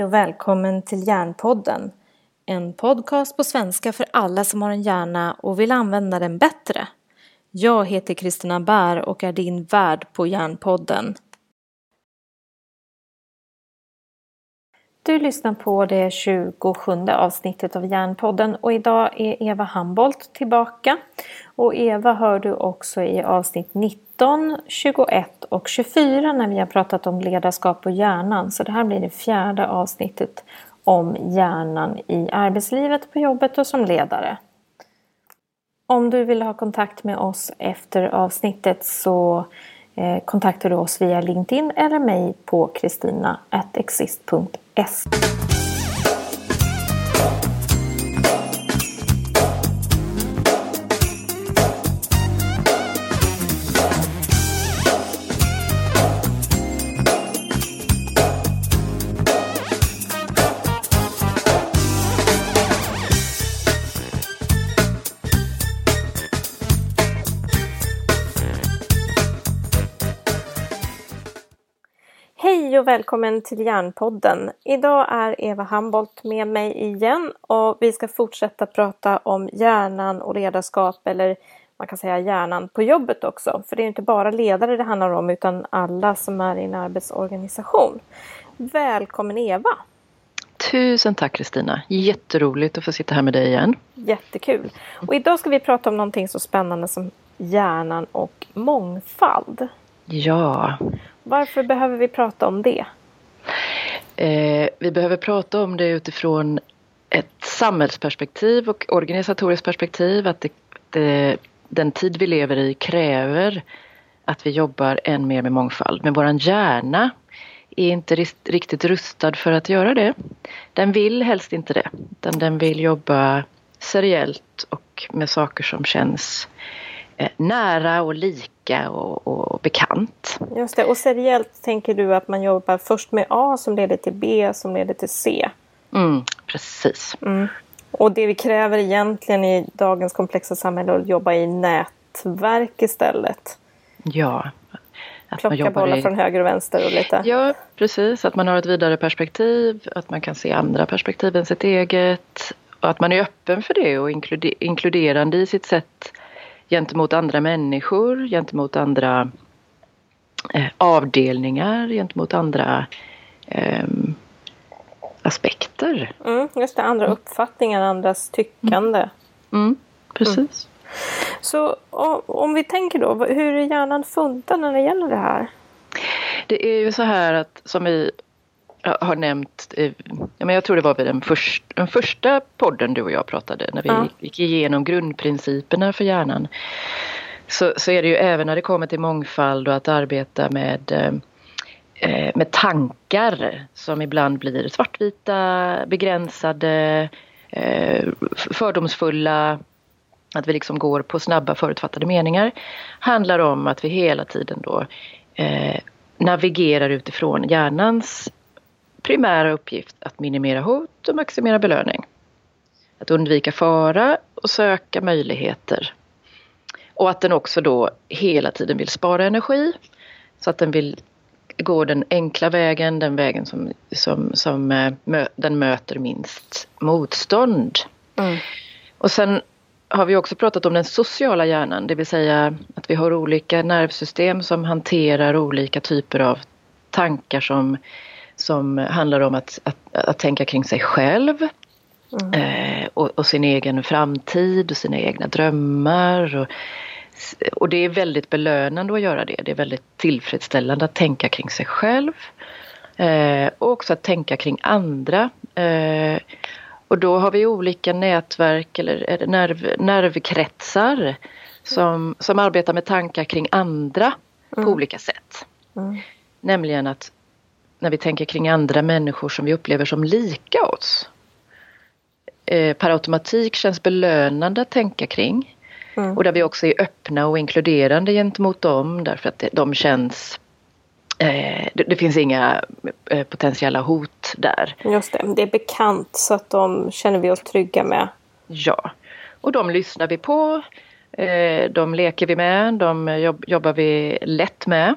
Hej och välkommen till Hjärnpodden. En podcast på svenska för alla som har en hjärna och vill använda den bättre. Jag heter Kristina Bär och är din värd på Hjärnpodden. Du lyssnar på det 27 avsnittet av Hjärnpodden och idag är Eva Hambolt tillbaka. Och Eva hör du också i avsnitt 19, 21 och 24 när vi har pratat om ledarskap och hjärnan. Så det här blir det fjärde avsnittet om hjärnan i arbetslivet, på jobbet och som ledare. Om du vill ha kontakt med oss efter avsnittet så Eh, kontaktar du oss via LinkedIn eller mig på kristina.exist.se. och välkommen till Hjärnpodden. Idag är Eva Hambolt med mig igen och vi ska fortsätta prata om hjärnan och ledarskap eller man kan säga hjärnan på jobbet också. För det är inte bara ledare det handlar om utan alla som är i en arbetsorganisation. Välkommen Eva! Tusen tack Kristina! Jätteroligt att få sitta här med dig igen. Jättekul! Och idag ska vi prata om någonting så spännande som hjärnan och mångfald. Ja. Varför behöver vi prata om det? Eh, vi behöver prata om det utifrån ett samhällsperspektiv och organisatoriskt perspektiv. Att det, det, den tid vi lever i kräver att vi jobbar än mer med mångfald. Men våran hjärna är inte riktigt rustad för att göra det. Den vill helst inte det. Utan den vill jobba seriellt och med saker som känns eh, nära och lika och, och, bekant. Just det, och seriellt tänker du att man jobbar först med A som leder till B som leder till C? Mm, precis. Mm. Och det vi kräver egentligen i dagens komplexa samhälle är att jobba i nätverk istället. Ja. Att Plocka bollar i... från höger och vänster och lite. Ja, precis. Att man har ett vidare perspektiv, att man kan se andra perspektiv än sitt eget. Och att man är öppen för det och inkluderande i sitt sätt gentemot andra människor, gentemot andra eh, avdelningar, gentemot andra eh, aspekter. Mm, just det, andra mm. uppfattningar, andras tyckande. Mm, mm precis. Mm. Så om vi tänker då, hur är hjärnan funtad när det gäller det här? Det är ju så här att som vi har nämnt, jag tror det var vid den, först, den första podden du och jag pratade när vi ja. gick igenom grundprinciperna för hjärnan. Så, så är det ju även när det kommer till mångfald och att arbeta med eh, med tankar som ibland blir svartvita, begränsade, eh, fördomsfulla, att vi liksom går på snabba förutfattade meningar, handlar om att vi hela tiden då eh, navigerar utifrån hjärnans primära uppgift att minimera hot och maximera belöning. Att undvika fara och söka möjligheter. Och att den också då hela tiden vill spara energi så att den vill gå den enkla vägen, den vägen som, som, som eh, mö, den möter minst motstånd. Mm. Och sen har vi också pratat om den sociala hjärnan, det vill säga att vi har olika nervsystem som hanterar olika typer av tankar som som handlar om att, att, att tänka kring sig själv mm. eh, och, och, sin egen framtid och sina egna drömmar. Och, och det är väldigt belönande att göra det. Det är väldigt tillfredsställande att tänka kring sig själv. Eh, och också att tänka kring andra. Eh, och då har vi olika nätverk eller nerv, nervkretsar som, som arbetar med tankar kring andra mm. på olika sätt. Mm. Nämligen att när vi tänker kring andra människor som vi upplever som lika oss. Eh, per automatik känns belönande att tänka kring. Mm. Och där vi också är öppna och inkluderande gentemot dem därför att de känns eh, det, det, finns inga eh, potentiella hot där. Just det, det är bekant så att de känner vi oss trygga med. Ja, och de lyssnar vi på. Eh, de leker vi med, de jobb, jobbar vi lätt med.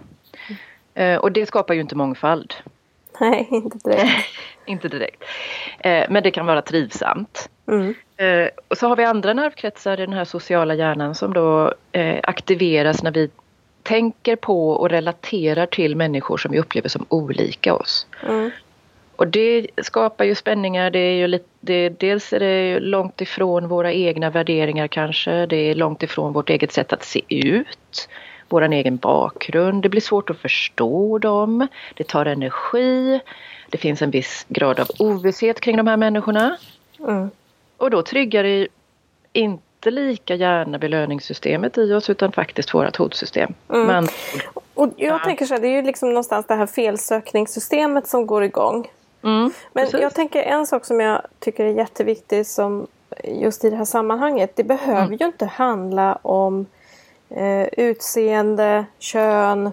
Mm. Och det skapar ju inte mångfald. Nej, inte direkt. inte direkt. Eh, men det kan vara trivsamt. Mm. Eh, och så har vi andra nervkretsar i den här sociala hjärnan som då eh, aktiveras när vi tänker på och relaterar till människor som vi upplever som olika oss. Mm. Och det skapar ju spänningar. Det är ju lite, det, dels är det långt ifrån våra egna värderingar kanske. Det är långt ifrån vårt eget sätt att se ut. Vår egen bakgrund. Det blir svårt att förstå dem. Det tar energi. Det finns en viss grad av ovisshet kring de här människorna. Mm. Och då triggar det inte lika gärna belöningssystemet i oss utan faktiskt vårt hotsystem. Mm. Men, Och jag Ja. tänker så här, det är ju liksom någonstans det här felsökningssystemet som går igång. mm, Men precis. jag tänker en sak som jag tycker är jätteviktig som just i det här sammanhanget. Det behöver Mm. ju inte handla om eh, utseende, kön,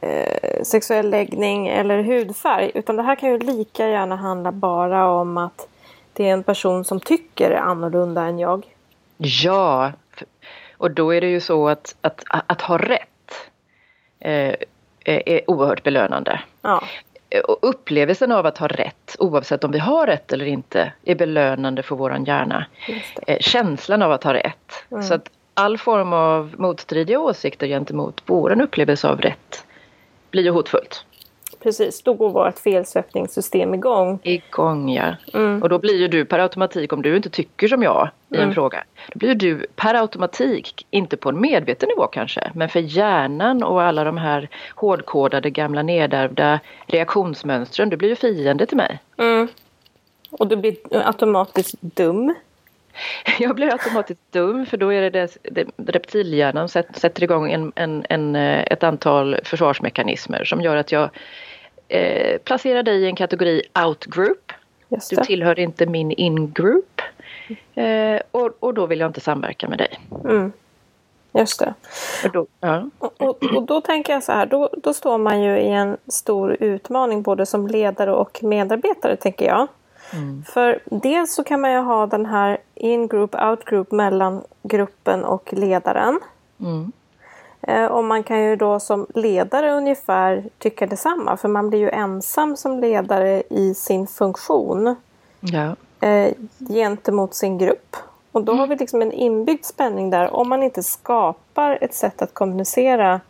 eh, sexuell läggning eller hudfärg. Utan det här kan ju lika gärna handla bara om att det är en person som tycker är annorlunda än jag. Ja, och då är det ju så att, att, att ha rätt eh, är oerhört belönande. Ja, Och upplevelsen av att ha rätt, oavsett om vi har rätt eller inte, är belönande för våran hjärna. Eh, Känslan av att ha rätt. Mm. Så att all form av motstridiga åsikter gentemot våran upplevelse av rätt blir ju hotfullt. Precis, då går vårt felsökningssystem igång. Igång ja. Mm. Och då blir ju du per automatik, om du inte tycker som jag i en Mm. fråga, då blir du per automatik, inte på en medveten nivå kanske, men för hjärnan och alla de här hårdkodade gamla nedärvda reaktionsmönstren, du blir ju fiende till mig. Mm. Och du blir automatiskt dum. Jag blir automatiskt dum för då är det, det, det reptilhjärnan sätt, sätter igång en, en, en, eh, ett antal försvarsmekanismer som gör att jag eh, placerar dig i en kategori outgroup. Du tillhör inte min in-group. Eh, och, och då vill jag inte samverka med dig. Mm. Just det. Och då, ja. Och, och, och då tänker jag så här, då, då står man ju i en stor utmaning både som ledare och medarbetare tänker jag. Mm. För dels så kan man ju ha den här in-group, out-group mellan gruppen och ledaren. Mm. Eh, och man kan ju då som ledare ungefär tycka detsamma för man blir ju ensam som ledare i sin funktion ja. eh, gentemot sin grupp. Och då har vi liksom en inbyggd spänning där om man inte skapar ett sätt att kommunicera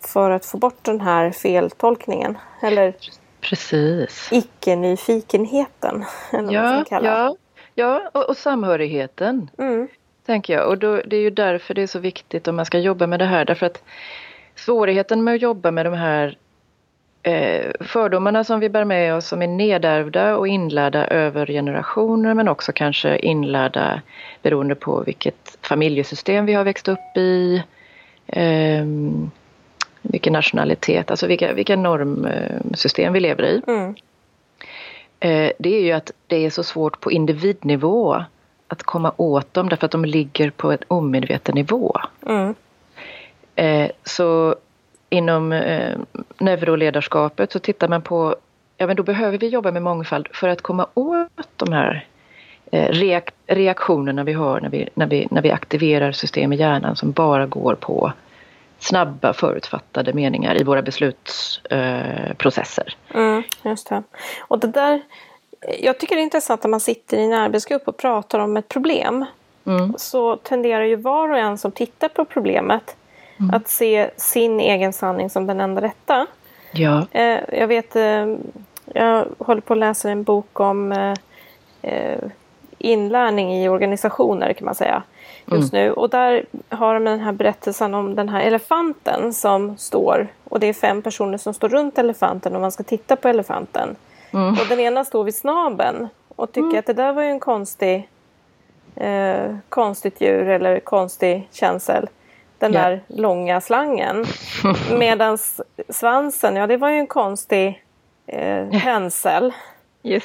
för att få bort den här feltolkningen. Eller Precis. icke-nyfikenheten. Ja, ja, ja och, och samhörigheten. Mm, tänker jag. Och då, det är ju därför det är så viktigt om man ska jobba med det här. Därför att svårigheten med att jobba med de här eh, fördomarna som vi bär med oss som är nedärvda och inlärda över generationer men också kanske inlärda beroende på vilket familjesystem vi har växt upp i. ehm, vilken nationalitet, alltså vilka, vilka normsystem vi lever i. mm, Eh, det är ju att det är så svårt på individnivå att komma åt dem därför att de ligger på en omedveten nivå. mm, Eh, så inom eh, neuroledarskapet så tittar man på, ja men då behöver vi jobba med mångfald för att komma åt de här reak- reaktionerna vi har när vi, när, vi, när vi aktiverar system i hjärnan som bara går på snabba förutfattade meningar i våra beslutsprocesser. Eh, mm, just det. Och det där, jag tycker det är intressant när man sitter i en arbetsgrupp och pratar om ett problem. mm. så tenderar ju var och en som tittar på problemet Mm. att se sin egen sanning som den enda rätta. Ja. Eh, jag vet, eh, jag håller på att läsa en bok om eh, eh, inlärning i organisationer kan man säga just nu. Och där har de den här berättelsen om den här elefanten som står och det är fem personer som står runt elefanten och man ska titta på elefanten. Mm. Och den ena står vid snabeln och tycker att det där var ju en konstig eh, konstigt djur eller konstig känsel. Den Ja. där långa slangen. Medan svansen, ja det var ju en konstig eh,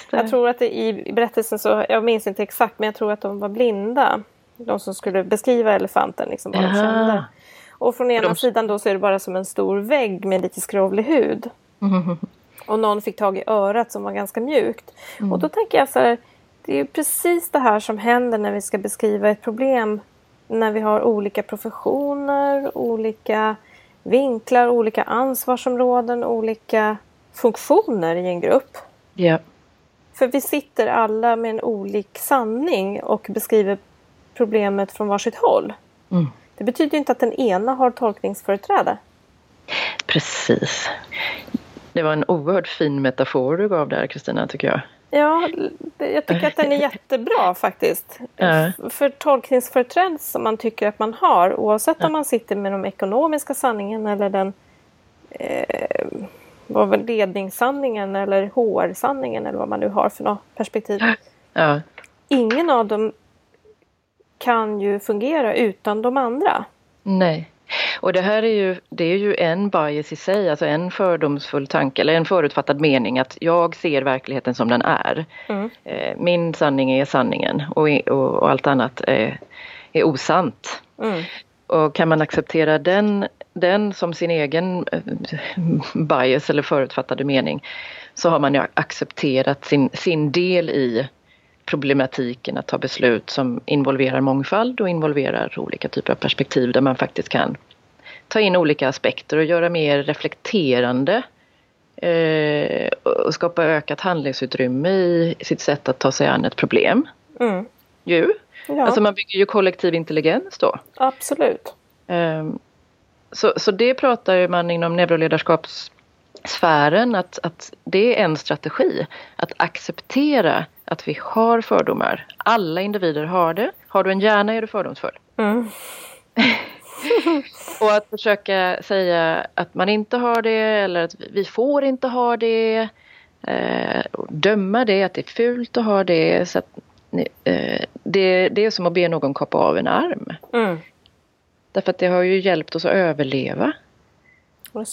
det. Jag tror att det i berättelsen så, jag minns inte exakt, men jag tror att de var blinda. De som skulle beskriva elefanten, liksom vad de kände. Och från ena De- sidan då så är det bara som en stor vägg med lite skrovlig hud. Mm. Och någon fick tag i örat som var ganska mjukt. Mm. Och då tänker jag så här, det är ju precis det här som händer när vi ska beskriva ett problem. När vi har olika professioner, olika vinklar, olika ansvarsområden, olika funktioner i en grupp. Ja. För vi sitter alla med en olik sanning och beskriver problemet från varsitt håll. Mm. Det betyder inte att den ena har tolkningsföreträde. Precis. Det var en oerhört fin metafor du gav där Kristina tycker jag. Ja, jag tycker att den är jättebra faktiskt. Ja. För tolkningsföreträde som man tycker att man har oavsett om man sitter med den ekonomiska sanningen eller den eh, vad var ledningssanningen eller HR-sanningen eller vad man nu har för något perspektiv. Ja. Ingen av dem kan ju fungera utan de andra. Nej. Och det här är ju, det är ju en bias i sig, alltså en fördomsfull tanke eller en förutfattad mening att jag ser verkligheten som den är. Mm. Eh, Min sanning är sanningen och, och, och allt annat är, är osant. Mm. Och kan man acceptera den, den som sin egen eh, bias eller förutfattade mening så har man ju accepterat sin, sin del i problematiken att ta beslut som involverar mångfald och involverar olika typer av perspektiv där man faktiskt kan ta in olika aspekter och göra mer reflekterande eh, och skapa ökat handlingsutrymme i sitt sätt att ta sig an ett problem. Mm. Ju. Ja, Alltså man bygger ju kollektiv intelligens då. absolut. Ehm, Så, så det pratar man inom neuroledarskapssfären att, att det är en strategi. Att acceptera att vi har fördomar. Alla individer har det. Har du en hjärna är du fördomsfull. Mm. Och att försöka säga att man inte har det eller att vi får inte ha det. Eh, döma det, att det är fult att ha det. Så att, eh, det, det är som att be någon kapa av en arm. Mm. Därför att det har ju hjälpt oss att överleva.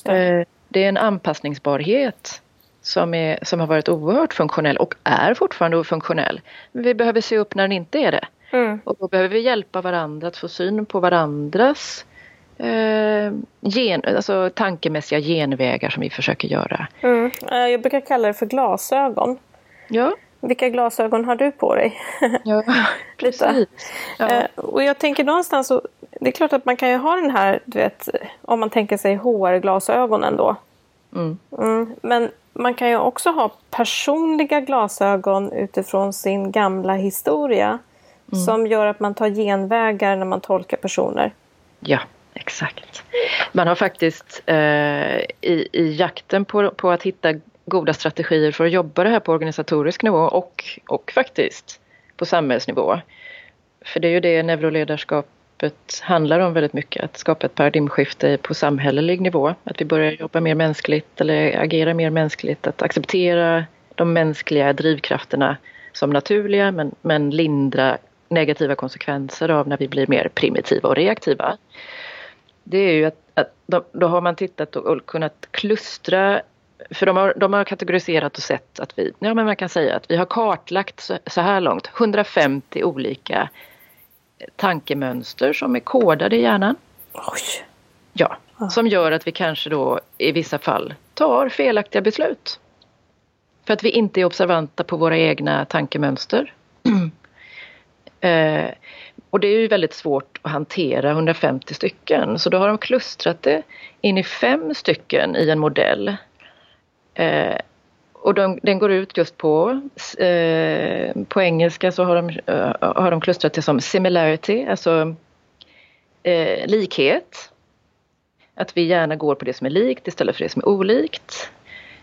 Det. Eh, Det är en anpassningsbarhet som, är, som har varit oerhört funktionell och är fortfarande funktionell. Men vi behöver se upp när den inte är det. Mm. Och då behöver vi hjälpa varandra att få syn på varandras eh, gen, alltså tankemässiga genvägar som vi försöker göra. Mm. Eh, Jag brukar kalla det för glasögon. Ja, Vilka glasögon har du på dig? ja precis. Ja. Eh, och jag tänker någonstans, så, det är klart att man kan ju ha den här, du vet, om man tänker sig HR-glasögonen då. Mm. Mm. Men man kan ju också ha personliga glasögon utifrån sin gamla historia. Som gör att man tar genvägar när man tolkar personer. Ja, exakt. Man har faktiskt eh, i, i jakten på, på att hitta goda strategier för att jobba det här på organisatorisk nivå och, och faktiskt på samhällsnivå. För det är ju det neuroledarskapet handlar om väldigt mycket, att skapa ett paradigmskifte på samhällelig nivå. Att vi börjar jobba mer mänskligt eller agera mer mänskligt, att acceptera de mänskliga drivkrafterna som naturliga men, men lindra negativa konsekvenser av när vi blir mer primitiva och reaktiva. Det är ju att, att då, då har man tittat och, och kunnat klustra för de har, de har kategoriserat och sett att vi, ja men man kan säga att vi har kartlagt så, så här långt 150 olika tankemönster som är kodade i hjärnan. Oj! Ja, som gör att vi kanske då i vissa fall tar felaktiga beslut. För att vi inte är observanta på våra egna tankemönster. eh, och det är ju väldigt svårt att hantera 150 stycken så då har de klustrat det in i fem stycken i en modell. Eh, och de, den går ut just på, eh, på engelska så har de, eh, har de klustrat det som similarity, alltså eh, likhet. Att vi gärna går på det som är likt istället för det som är olikt.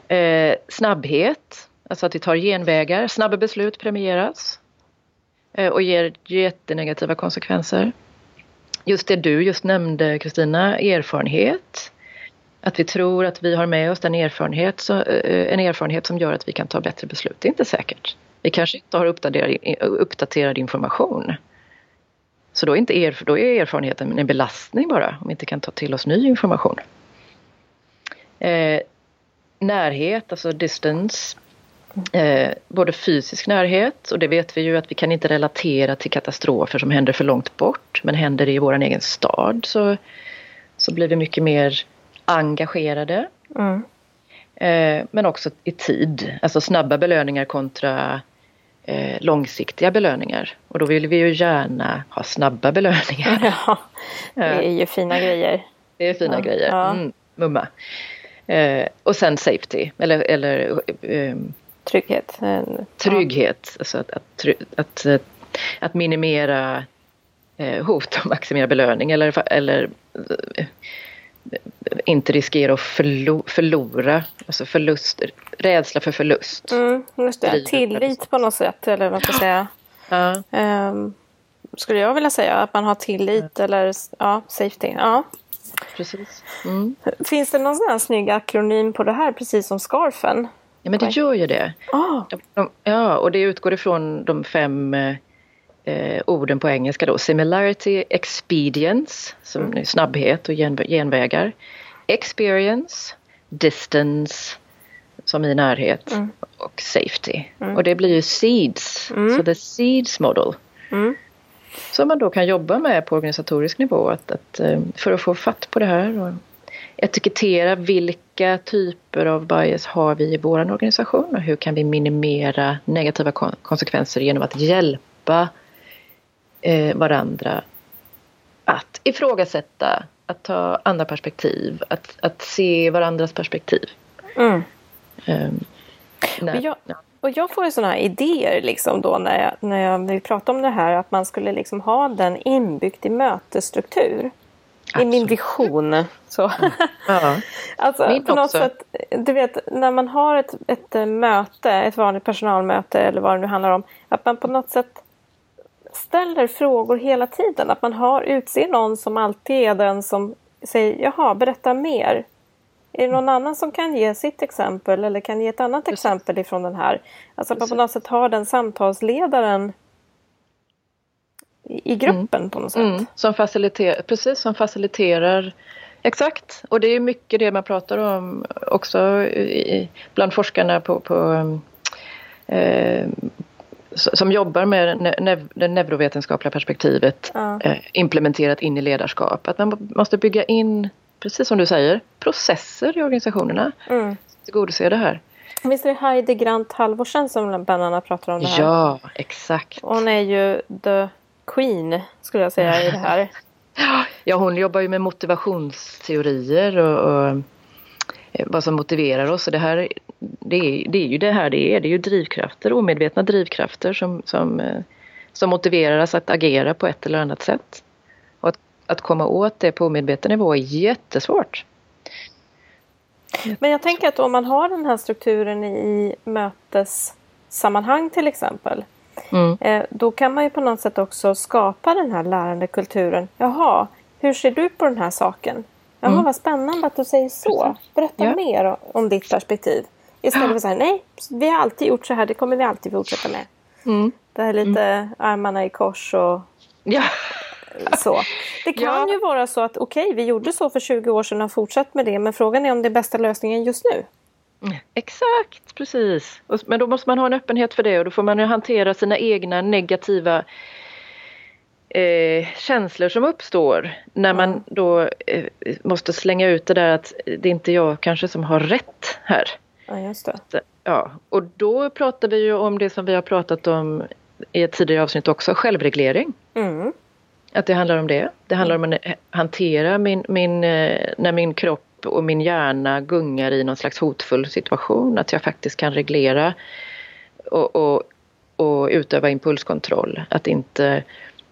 Eh, snabbhet, alltså att vi tar genvägar. Snabba beslut premieras eh, och ger jättenegativa konsekvenser. Just det du just nämnde Kristina, erfarenhet. Att vi tror att vi har med oss den erfarenhet, eh, en erfarenhet som gör att vi kan ta bättre beslut. Det är inte säkert. Vi kanske inte har uppdaterad, uppdaterad information. Så då är, inte er, då är erfarenheten en belastning bara om vi inte kan ta till oss ny information. Eh, närhet, alltså distance. Eh, både fysisk närhet och det vet vi ju att vi kan inte relatera till katastrofer som händer för långt bort. Men händer det i vår egen stad så, så blir vi mycket mer engagerade. Mm. Eh, men också i tid, alltså snabba belöningar kontra eh, långsiktiga belöningar. Och då vill vi ju gärna ha snabba belöningar. Ja, det är ju fina grejer. Det är fina Ja, grejer. ja. Mm, mumma. Eh, och sen safety eller, eller eh, Trygghet. trygghet. Alltså att, att, att, att, minimera eh, hot och maximera belöning eller, eller eh, inte riskera att förlo förlora, alltså förlust, rädsla för förlust. Mm, just det. Tillit på något sätt eller vad ska jag säga. Ja. Um, skulle jag vilja säga att man har tillit ja. eller ja, safety. Ja. Precis. Mm. Finns det någon sån här snygg akronym på det här precis som scarfen? Ja men det gör ju det. Oh. ja och det utgår ifrån de fem eh, orden på engelska då. Similarity, expedience, som mm. snabbhet och genvägar. Experience, distance, som i närhet mm. och safety. Mm. Och det blir ju SEEDS, mm. så the SEEDS model. Mm. Som man då kan jobba med på organisatorisk nivå att, att, eh, för att få fatt på det här. Och etikettera vilka typer av bias har vi i vår organisation och hur kan vi minimera negativa konsekvenser genom att hjälpa eh, varandra att ifrågasätta, att ta andra perspektiv, att, att se varandras perspektiv. Mm. Um, och, jag, och jag får ju sådana här idéer liksom då när, jag, när jag vill prata om det här att man skulle liksom ha den inbyggt i mötesstruktur. I min vision. Så. Ja. alltså, Min på något också. sätt, du vet, när man har ett, ett möte, ett vanligt personalmöte eller vad det nu handlar om, att man på något sätt ställer frågor hela tiden. Att man har, utser någon som alltid är den som säger jaha, berätta mer. Är det någon annan som kan ge sitt exempel eller kan ge ett annat Precis. exempel ifrån den här? Alltså att man på något sätt har den samtalsledaren i gruppen mm. på något sätt. Mm. Som faciliterar, precis, som faciliterar Exakt, och det är mycket det man pratar om också i, bland forskarna på, på eh, som jobbar med nev, det neurovetenskapliga perspektivet ja. eh, implementerat in i ledarskap. Att man måste bygga in, precis som du säger, processer i organisationerna. Mm. Tillgodose det här. Visst är det Heidi Grant Halvorsen som bland annat pratar om det här? Ja, exakt. Hon är ju the queen skulle jag säga i det här. Ja, hon jobbar ju med motivationsteorier och, och eh, vad som motiverar oss. Och det, här, det, är, det är ju det här det är. Det är ju drivkrafter, omedvetna drivkrafter som, som, eh, som motiverar oss att agera på ett eller annat sätt. Och att, att komma åt det på omedveten nivå är jättesvårt. Men jag tänker att om man har den här strukturen i mötessammanhang till exempel Mm. Eh, då kan man ju på något sätt också skapa den här lärandekulturen. Jaha, hur ser du på den här saken? Jaha, mm. vad spännande att du säger så. Berätta ja. mer om ditt perspektiv. Istället för att säga nej, vi har alltid gjort så här, det kommer vi alltid fortsätta med. Mm. Det här lite mm. armarna i kors och ja. så. Det kan ja. ju vara så att okej, okay, vi gjorde så för 20 år sedan och har fortsatt med det, men frågan är om det är bästa lösningen just nu. Exakt, precis. Men då måste man ha en öppenhet för det och då får man ju hantera sina egna negativa eh, känslor som uppstår när man mm. då eh, måste slänga ut det där att det är inte jag kanske som har rätt här. Ja, just det. Ja, och då pratar vi ju om det som vi har pratat om i ett tidigare avsnitt också, självreglering. Mm. Att det handlar om det. Det handlar om att hantera min, min, eh, när min kropp och min hjärna gungar i någon slags hotfull situation. Att jag faktiskt kan reglera och, och, och utöva impulskontroll. Att inte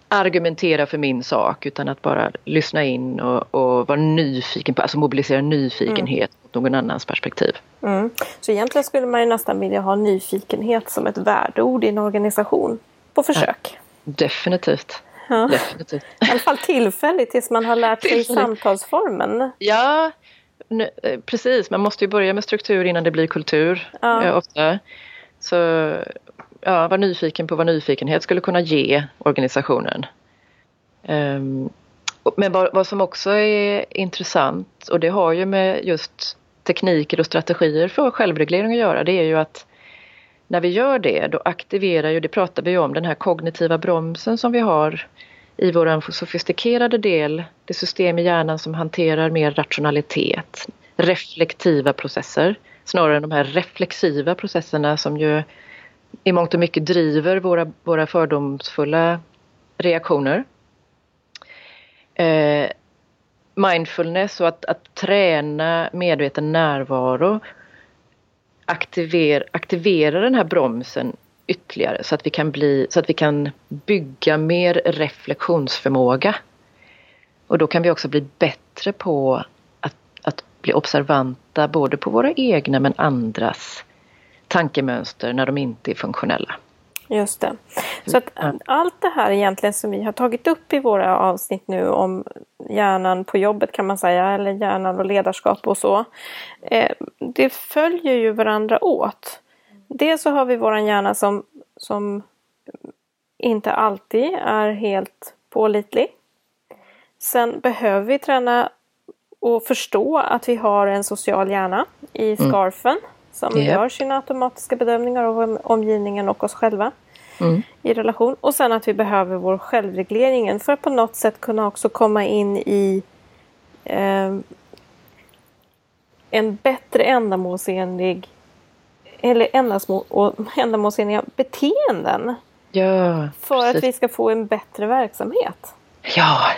argumentera för min sak utan att bara lyssna in och, och vara nyfiken på, alltså mobilisera nyfikenhet mm. mot någon annans perspektiv. Mm. Så egentligen skulle man ju nästan vilja ha nyfikenhet som ett värdeord i en organisation på försök. Ja, definitivt. Ja. Definitivt. I alla fall tillfälligt tills man har lärt sig samtalsformen. Ja, Eh, precis, man måste ju börja med struktur innan det blir kultur ja. eh, ofta. Så ja, var nyfiken på vad nyfikenhet skulle kunna ge organisationen. Um, men vad, vad, som också är intressant och det har ju med just tekniker och strategier för självreglering att göra det är ju att när vi gör det då aktiverar ju, det pratar vi om, den här kognitiva bromsen som vi har i vår sofistikerade del, det system i hjärnan som hanterar mer rationalitet, reflektiva processer, snarare än de här reflexiva processerna som ju i mångt och mycket driver våra, våra fördomsfulla reaktioner. Eh, mindfulness och att, att träna medveten närvaro aktiver, aktivera den här bromsen ytterligare så att vi kan bli, så att vi kan bygga mer reflektionsförmåga. Och då kan vi också bli bättre på att, att bli observanta både på våra egna men andras tankemönster när de inte är funktionella. Just det. Så att allt det här egentligen som vi har tagit upp i våra avsnitt nu om hjärnan på jobbet kan man säga, eller hjärnan och ledarskap och så. Eh, det följer ju varandra åt. Dels så har vi våran hjärna som, som inte alltid är helt pålitlig. Sen behöver vi träna och förstå att vi har en social hjärna i mm. scarfen. Mm som yep. gör sina automatiska bedömningar av omgivningen och oss själva mm. i relation. Och sen att vi behöver vår självreglering för att på något sätt kunna också komma in i eh, en bättre ändamålsenlig eller ändamålsenliga beteenden. Ja, för precis. att vi ska få en bättre verksamhet. Ja,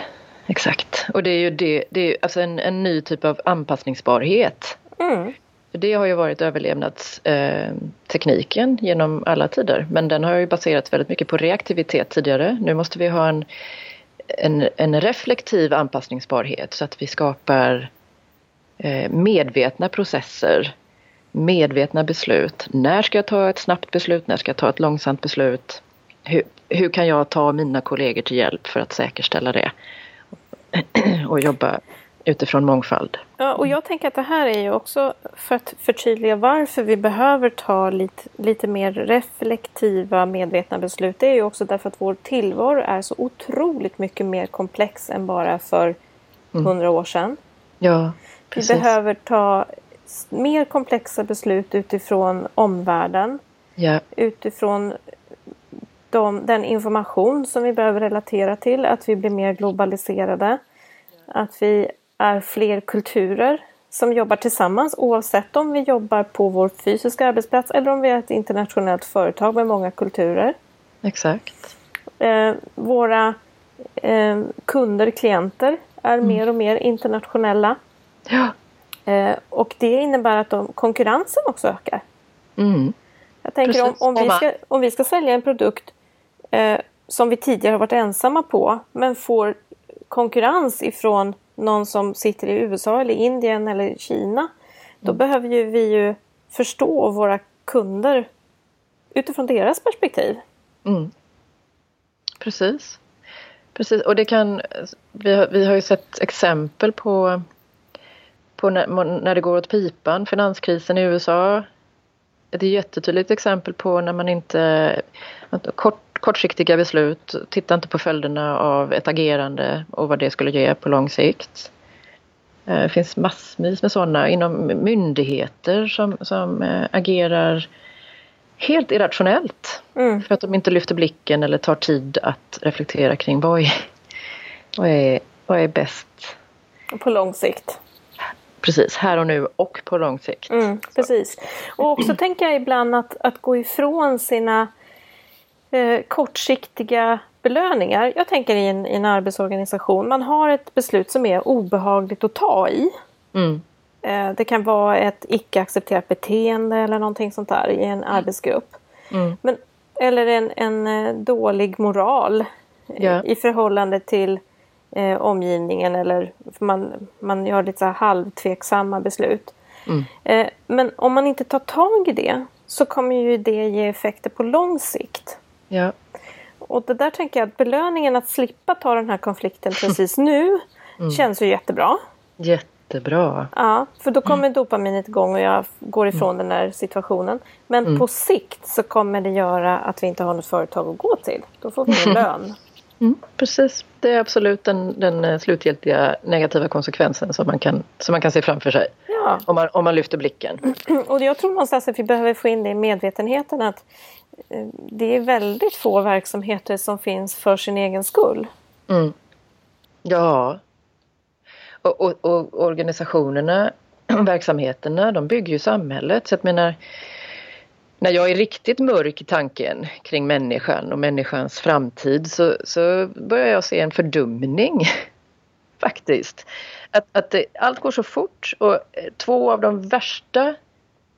exakt. Och det är ju det, det är alltså en, en ny typ av anpassningsbarhet. Mm. För det har ju varit överlevnadstekniken genom alla tider. Men den har ju baserats väldigt mycket på reaktivitet tidigare. Nu måste vi ha en, en, en reflektiv anpassningsbarhet så att vi skapar eh, medvetna processer, medvetna beslut. När ska jag ta ett snabbt beslut? När ska jag ta ett långsamt beslut? Hur, hur kan jag ta mina kollegor till hjälp för att säkerställa det? Och jobba utifrån mångfald. Ja, och jag tänker att det här är ju också för att förtydliga varför vi behöver ta lite, lite mer reflektiva, medvetna beslut. Det är ju också därför att vår tillvaro är så otroligt mycket mer komplex än bara för mm. hundra mm. år sedan. Ja, precis. Vi behöver ta mer komplexa beslut utifrån omvärlden. Ja. Utifrån de, den information som vi behöver relatera till, att vi blir mer globaliserade. Att vi är fler kulturer som jobbar tillsammans oavsett om vi jobbar på vår fysiska arbetsplats eller om vi är ett internationellt företag med många kulturer. Exakt. Eh, våra eh, kunder, klienter är mm. mer och mer internationella. Ja. Eh, och det innebär att de, konkurrensen också ökar. Mm. Jag tänker om, om, vi ska, om vi ska sälja en produkt eh, som vi tidigare har varit ensamma på men får konkurrens ifrån någon som sitter i USA eller Indien eller Kina. Då mm. behöver ju vi ju förstå våra kunder utifrån deras perspektiv. Mm. Precis. Precis, och det kan, vi har, vi har ju sett exempel på, på när, när det går åt pipan, finanskrisen i USA. Ett jättetydligt exempel på när man inte, kort, kortsiktiga beslut, titta inte på följderna av ett agerande och vad det skulle ge på lång sikt. Eh, det finns massvis med sådana inom myndigheter som, som äh, agerar helt irrationellt. Mm. För att de inte lyfter blicken eller tar tid att reflektera kring vad är, vad är, vad är bäst. På lång sikt. Precis, här och nu och på lång sikt. Mm, precis. Och också tänker jag ibland att, att gå ifrån sina eh, kortsiktiga belöningar. Jag tänker i en, i en arbetsorganisation. Man har ett beslut som är obehagligt att ta i. Mm. Eh, det kan vara ett icke accepterat beteende eller någonting sånt där i en arbetsgrupp. Mm. Men, eller en, en eh, dålig moral yeah. i förhållande till eh, omgivningen eller man, man gör lite så här halvtveksamma beslut. Mm. Eh, men om man inte tar tag i det så kommer ju det ge effekter på lång sikt. Ja. Och det där tänker jag att belöningen att slippa ta den här konflikten precis nu mm. känns ju jättebra. Jättebra. Ja, för då kommer mm. dopaminet igång och jag går ifrån mm. den där situationen. Men mm. på sikt så kommer det göra att vi inte har något företag att gå till. Då får vi ingen lön. Mm, precis, det är absolut den, den eh, slutgiltiga negativa konsekvensen som man kan, som man kan se framför sig. Ja. Om, man, om man lyfter blicken. Och jag tror någonstans att vi behöver få in det i medvetenheten att Eh, det är väldigt få verksamheter som finns för sin egen skull. Mm. Ja. Och, och, och, organisationerna, verksamheterna, de bygger ju samhället. Så jag menar, när jag är riktigt mörk i tanken kring människan och människans framtid så, så börjar jag se en fördumning faktiskt. Att, att det, allt går så fort och eh, två av de värsta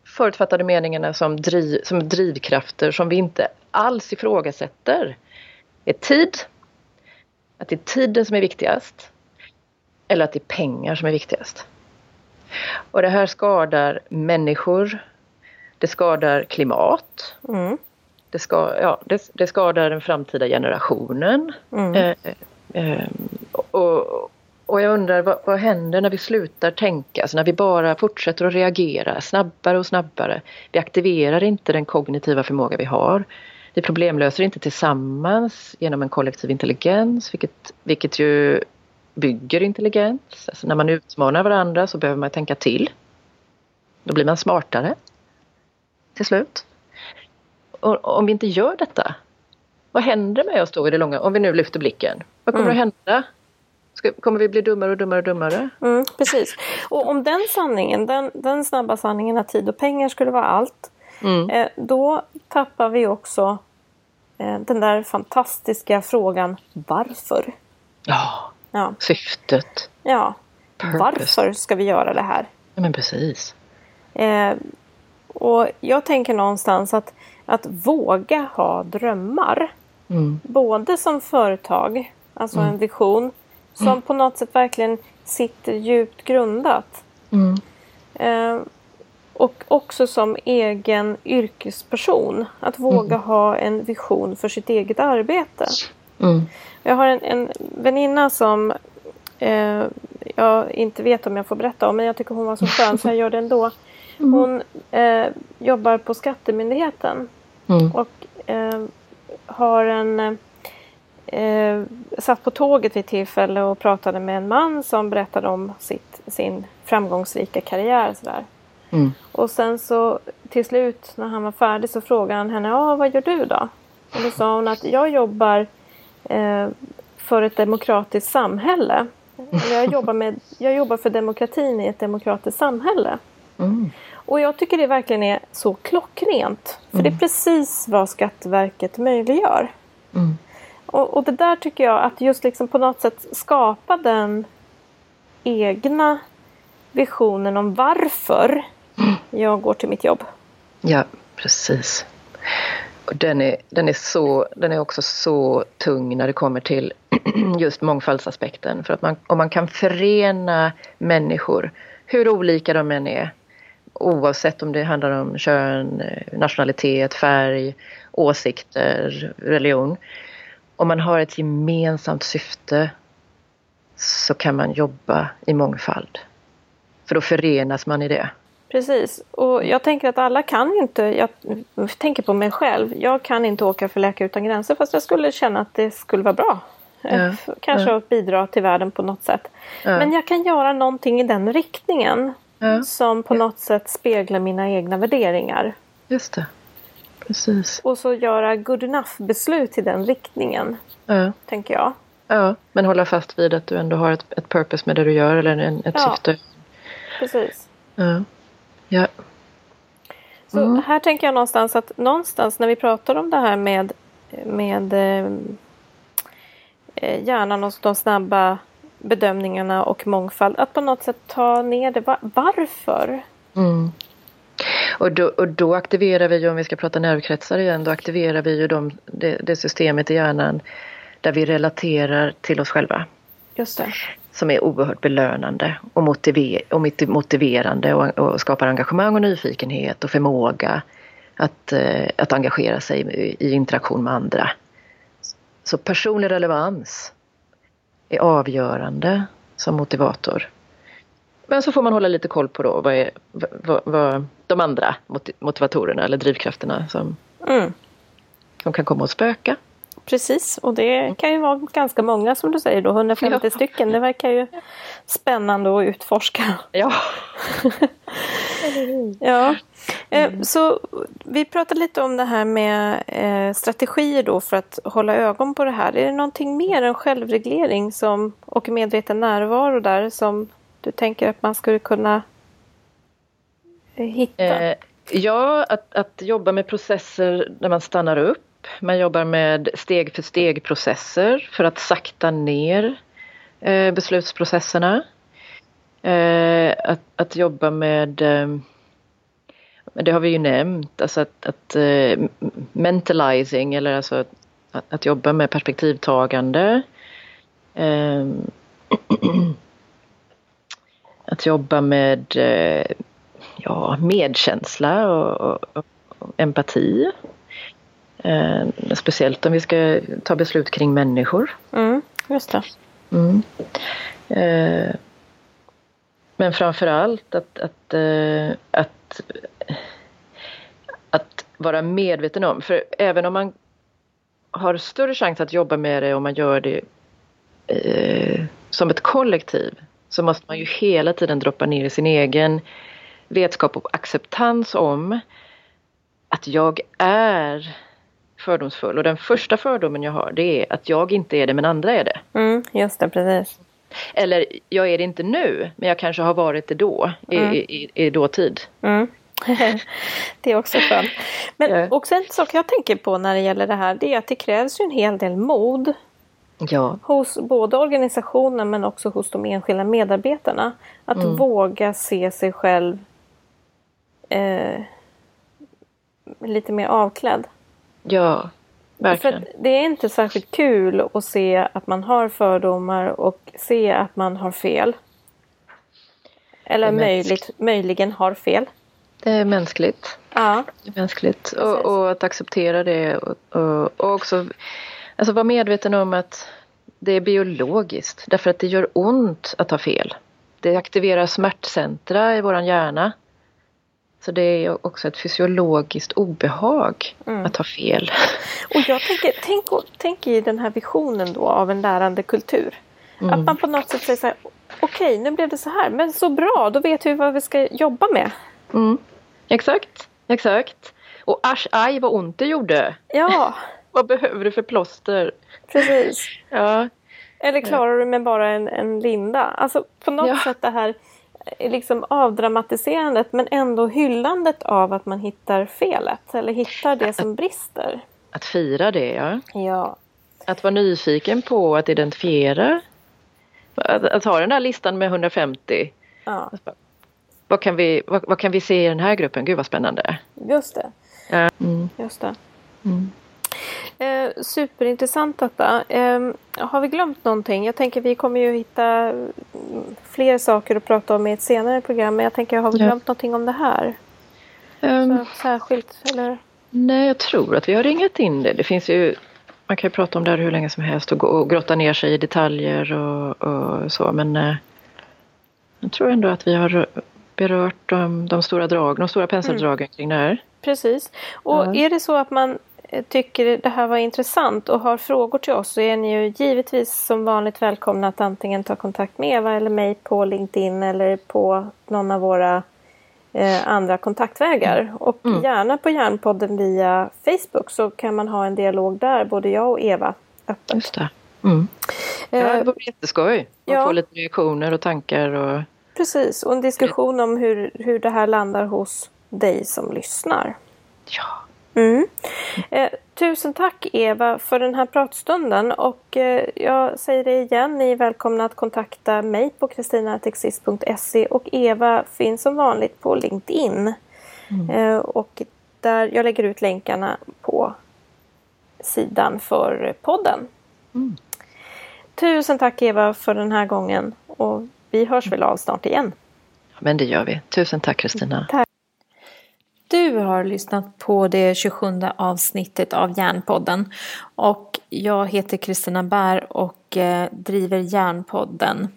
förutfattade meningarna som, driv, som drivkrafter som vi inte alls ifrågasätter är tid. Att det är tiden som är viktigast. Eller att det är pengar som är viktigast. Och det här skadar människor. Det skadar klimat. Mm. Det, ska, ja, det, det, skadar den framtida generationen. Mm. Eh, eh, och, och jag undrar vad, vad händer när vi slutar tänka, alltså när vi bara fortsätter att reagera snabbare och snabbare. Vi aktiverar inte den kognitiva förmåga vi har. Vi problemlöser inte tillsammans genom en kollektiv intelligens, vilket, vilket ju bygger intelligens. Alltså när man utmanar varandra så behöver man tänka till. Då blir man smartare till slut. Och om vi inte gör detta, vad händer med oss då i det långa, om vi nu lyfter blicken? Vad kommer mm. att hända Ska, kommer vi bli dummare och dummare och dummare? Mm, precis. Och om den sanningen, den, den snabba sanningen att tid och pengar skulle vara allt. Mm. Eh, då tappar vi också eh, den där fantastiska frågan varför? Ja, ja. syftet. Ja, Purpose. varför ska vi göra det här? Ja, men precis. Eh, och jag tänker någonstans att, att våga ha drömmar. Mm. Både som företag, alltså mm. en vision, som mm. på något sätt verkligen sitter djupt grundat. Mm. Eh, och också som egen yrkesperson. Att våga mm. ha en vision för sitt eget arbete. Mm. Jag har en, en väninna som eh, jag inte vet om jag får berätta om men jag tycker hon var så skön så jag gör det ändå. Mm. Hon eh, jobbar på Skattemyndigheten. Mm. Och eh, har en eh, satt på tåget vid tillfälle och pratade med en man som berättade om sitt, sin framgångsrika karriär. Sådär. Mm. Och sen så till slut när han var färdig så frågade han henne, ja vad gör du då? Och då sa hon att jag jobbar eh, för ett demokratiskt samhälle. Jag jobbar, med, jag jobbar för demokratin i ett demokratiskt samhälle. Mm. Och jag tycker det verkligen är så klockrent. För mm. det är precis vad Skatteverket möjliggör. Mm. Och, och det där tycker jag att just liksom på något sätt skapa den egna visionen om varför jag går till mitt jobb. Ja, precis. Och den, är, den, är så, den är också så tung när det kommer till just mångfaldsaspekten. För att man, om man kan förena människor, hur olika de än är, oavsett om det handlar om kön, nationalitet, färg, åsikter, religion om man har ett gemensamt syfte så kan man jobba i mångfald. För då förenas man i det. Precis, och jag tänker att alla kan inte, jag tänker på mig själv, jag kan inte åka för Läkare Utan Gränser fast jag skulle känna att det skulle vara bra. Ja, Kanske ja. att bidra till världen på något sätt. Ja. Men jag kan göra någonting i den riktningen som på något sätt speglar mina egna värderingar. Just det. Precis. Och så göra good enough-beslut i den riktningen. Ja. Tänker jag. Ja, men hålla fast vid att du ändå har ett, ett purpose med det du gör eller en, ett ja. syfte. Precis. Ja. ja. Så mm. här tänker jag någonstans att någonstans när vi pratar om det här med, med eh, eh hjärnan och de snabba bedömningarna och mångfald. Att på något sätt ta ner det. Varför? Mm. Och då, och då aktiverar vi, om vi ska prata nervkretsar igen, då aktiverar vi ju de, det, det systemet i hjärnan där vi relaterar till oss själva. Just det. Som är oerhört belönande och, motiver, och motiverande och, och, skapar engagemang och nyfikenhet och förmåga att, eh, att engagera sig i, i interaktion med andra. Så personlig relevans är avgörande som motivator. Men så får man hålla lite koll på då vad, är, vad, vad de andra motivatorerna eller drivkrafterna som, mm. som kan komma att spöka. Precis, och det kan ju vara ganska många som du säger då, 150 ja. stycken. Det verkar ju spännande att utforska. Ja. ja. Mm. Så vi pratade lite om det här med eh, strategier då för att hålla ögon på det här. Är det någonting mer än självreglering som, och medveten närvaro där som du tänker att man skulle kunna eh, hitta? Eh, ja, att, att jobba med processer där man stannar upp. Man jobbar med steg för steg processer för att sakta ner eh, beslutsprocesserna. Eh, att, att jobba med eh, det har vi ju nämnt, alltså att, att uh, mentalizing eller alltså att, att, jobba med perspektivtagande. Um, att jobba med uh, ja, medkänsla och, och, och empati. Uh, speciellt om vi ska ta beslut kring människor. Mm, just det. Mm. men framförallt att, att, att att vara medveten om. För även om man har större chans att jobba med det om man gör det eh, som ett kollektiv så måste man ju hela tiden droppa ner i sin egen vetskap och acceptans om att jag är fördomsfull. Och den första fördomen jag har det är att jag inte är det men andra är det. Mm, just det, precis. Eller jag är det inte nu men jag kanske har varit det då mm. i, i, i dåtid. Mm. det är också skönt. Men också en sak jag tänker på när det gäller det här det är att det krävs ju en hel del mod. Ja. Hos både organisationen men också hos de enskilda medarbetarna. Att mm. våga se sig själv eh, lite mer avklädd. Ja, verkligen. För det är inte särskilt kul att se att man har fördomar och se att man har fel. Eller möjligt, möjligen har fel. Det är mänskligt. Ja. Det är mänskligt. Och, och, att acceptera det och, och, och, också alltså vara medveten om att det är biologiskt. Därför att det gör ont att ha fel. Det aktiverar smärtcentra i våran hjärna. Så det är också ett fysiologiskt obehag mm. att ha fel. Och jag tänker, tänk, tänk i den här visionen då av en lärande kultur. Mm. Att man på något sätt säger så här, okej nu blev det så här, men så bra, då vet vi vad vi ska jobba med. Mm. Exakt, exakt. Och asch, aj vad ont det gjorde. Ja. vad behöver du för plåster? Precis. Ja. Eller klarar du med bara en, en linda? Alltså på något ja. sätt det här liksom avdramatiserandet men ändå hyllandet av att man hittar felet eller hittar det som brister. Att fira det, ja. Ja. Att vara nyfiken på att identifiera. Att, att ha den där listan med 150. Ja vad kan vi, vad, vad, kan vi se i den här gruppen? Gud vad spännande. Just det. Mm. Just det. Mm. Eh, superintressant detta. Eh, har vi glömt någonting? Jag tänker vi kommer ju hitta fler saker att prata om i ett senare program. Men jag tänker, har vi glömt ja. någonting om det här? Um, särskilt, eller? Nej, jag tror att vi har ringat in det. Det finns ju man kan ju prata om det här hur länge som helst och, gå, och grotta ner sig i detaljer och, och så men eh, jag tror ändå att vi har berört de, de stora drag, de stora penseldragen mm. kring det här. Precis. Och ja. är det så att man tycker det här var intressant och har frågor till oss så är ni ju givetvis som vanligt välkomna att antingen ta kontakt med Eva eller mig på LinkedIn eller på någon av våra eh, andra kontaktvägar. Och mm. gärna på Järnpodden via Facebook så kan man ha en dialog där, både jag och Eva. Öppet. Just det. Mm. Ja, det vore jätteskoj att ja. få lite reaktioner och tankar. Och... Precis, och en diskussion om hur, hur det här landar hos dig som lyssnar. Ja. Mm. Eh, tusen tack Eva för den här pratstunden och eh, jag säger det igen, ni är välkomna att kontakta mig på kristinatexist.se och Eva finns som vanligt på LinkedIn. Mm. Eh, och där jag lägger ut länkarna på sidan för podden. Mm. Tusen tack Eva för den här gången och vi hörs väl av snart igen. Men det gör vi. Tusen tack Kristina. Du har lyssnat på det 27 avsnittet av Järnpodden. Och jag heter Kristina Bär och eh, driver Järnpodden.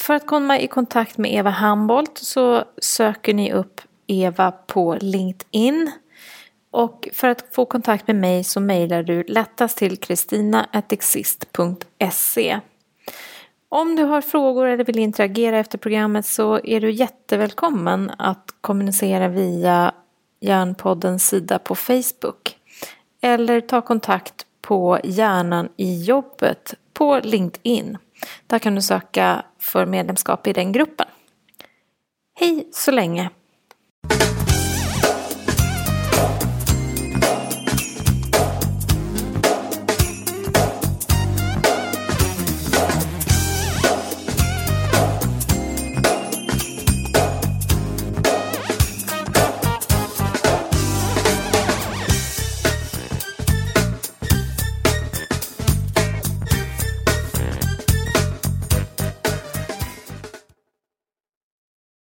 För att komma i kontakt med Eva Hambolt så söker ni upp Eva på LinkedIn. Och för att få kontakt med mig så mejlar du lättast till kristina.exist.se. Om du har frågor eller vill interagera efter programmet så är du jättevälkommen att kommunicera via Hjärnpoddens sida på Facebook. Eller ta kontakt på Hjärnan i jobbet på LinkedIn. Där kan du söka för medlemskap i den gruppen. Hej så länge!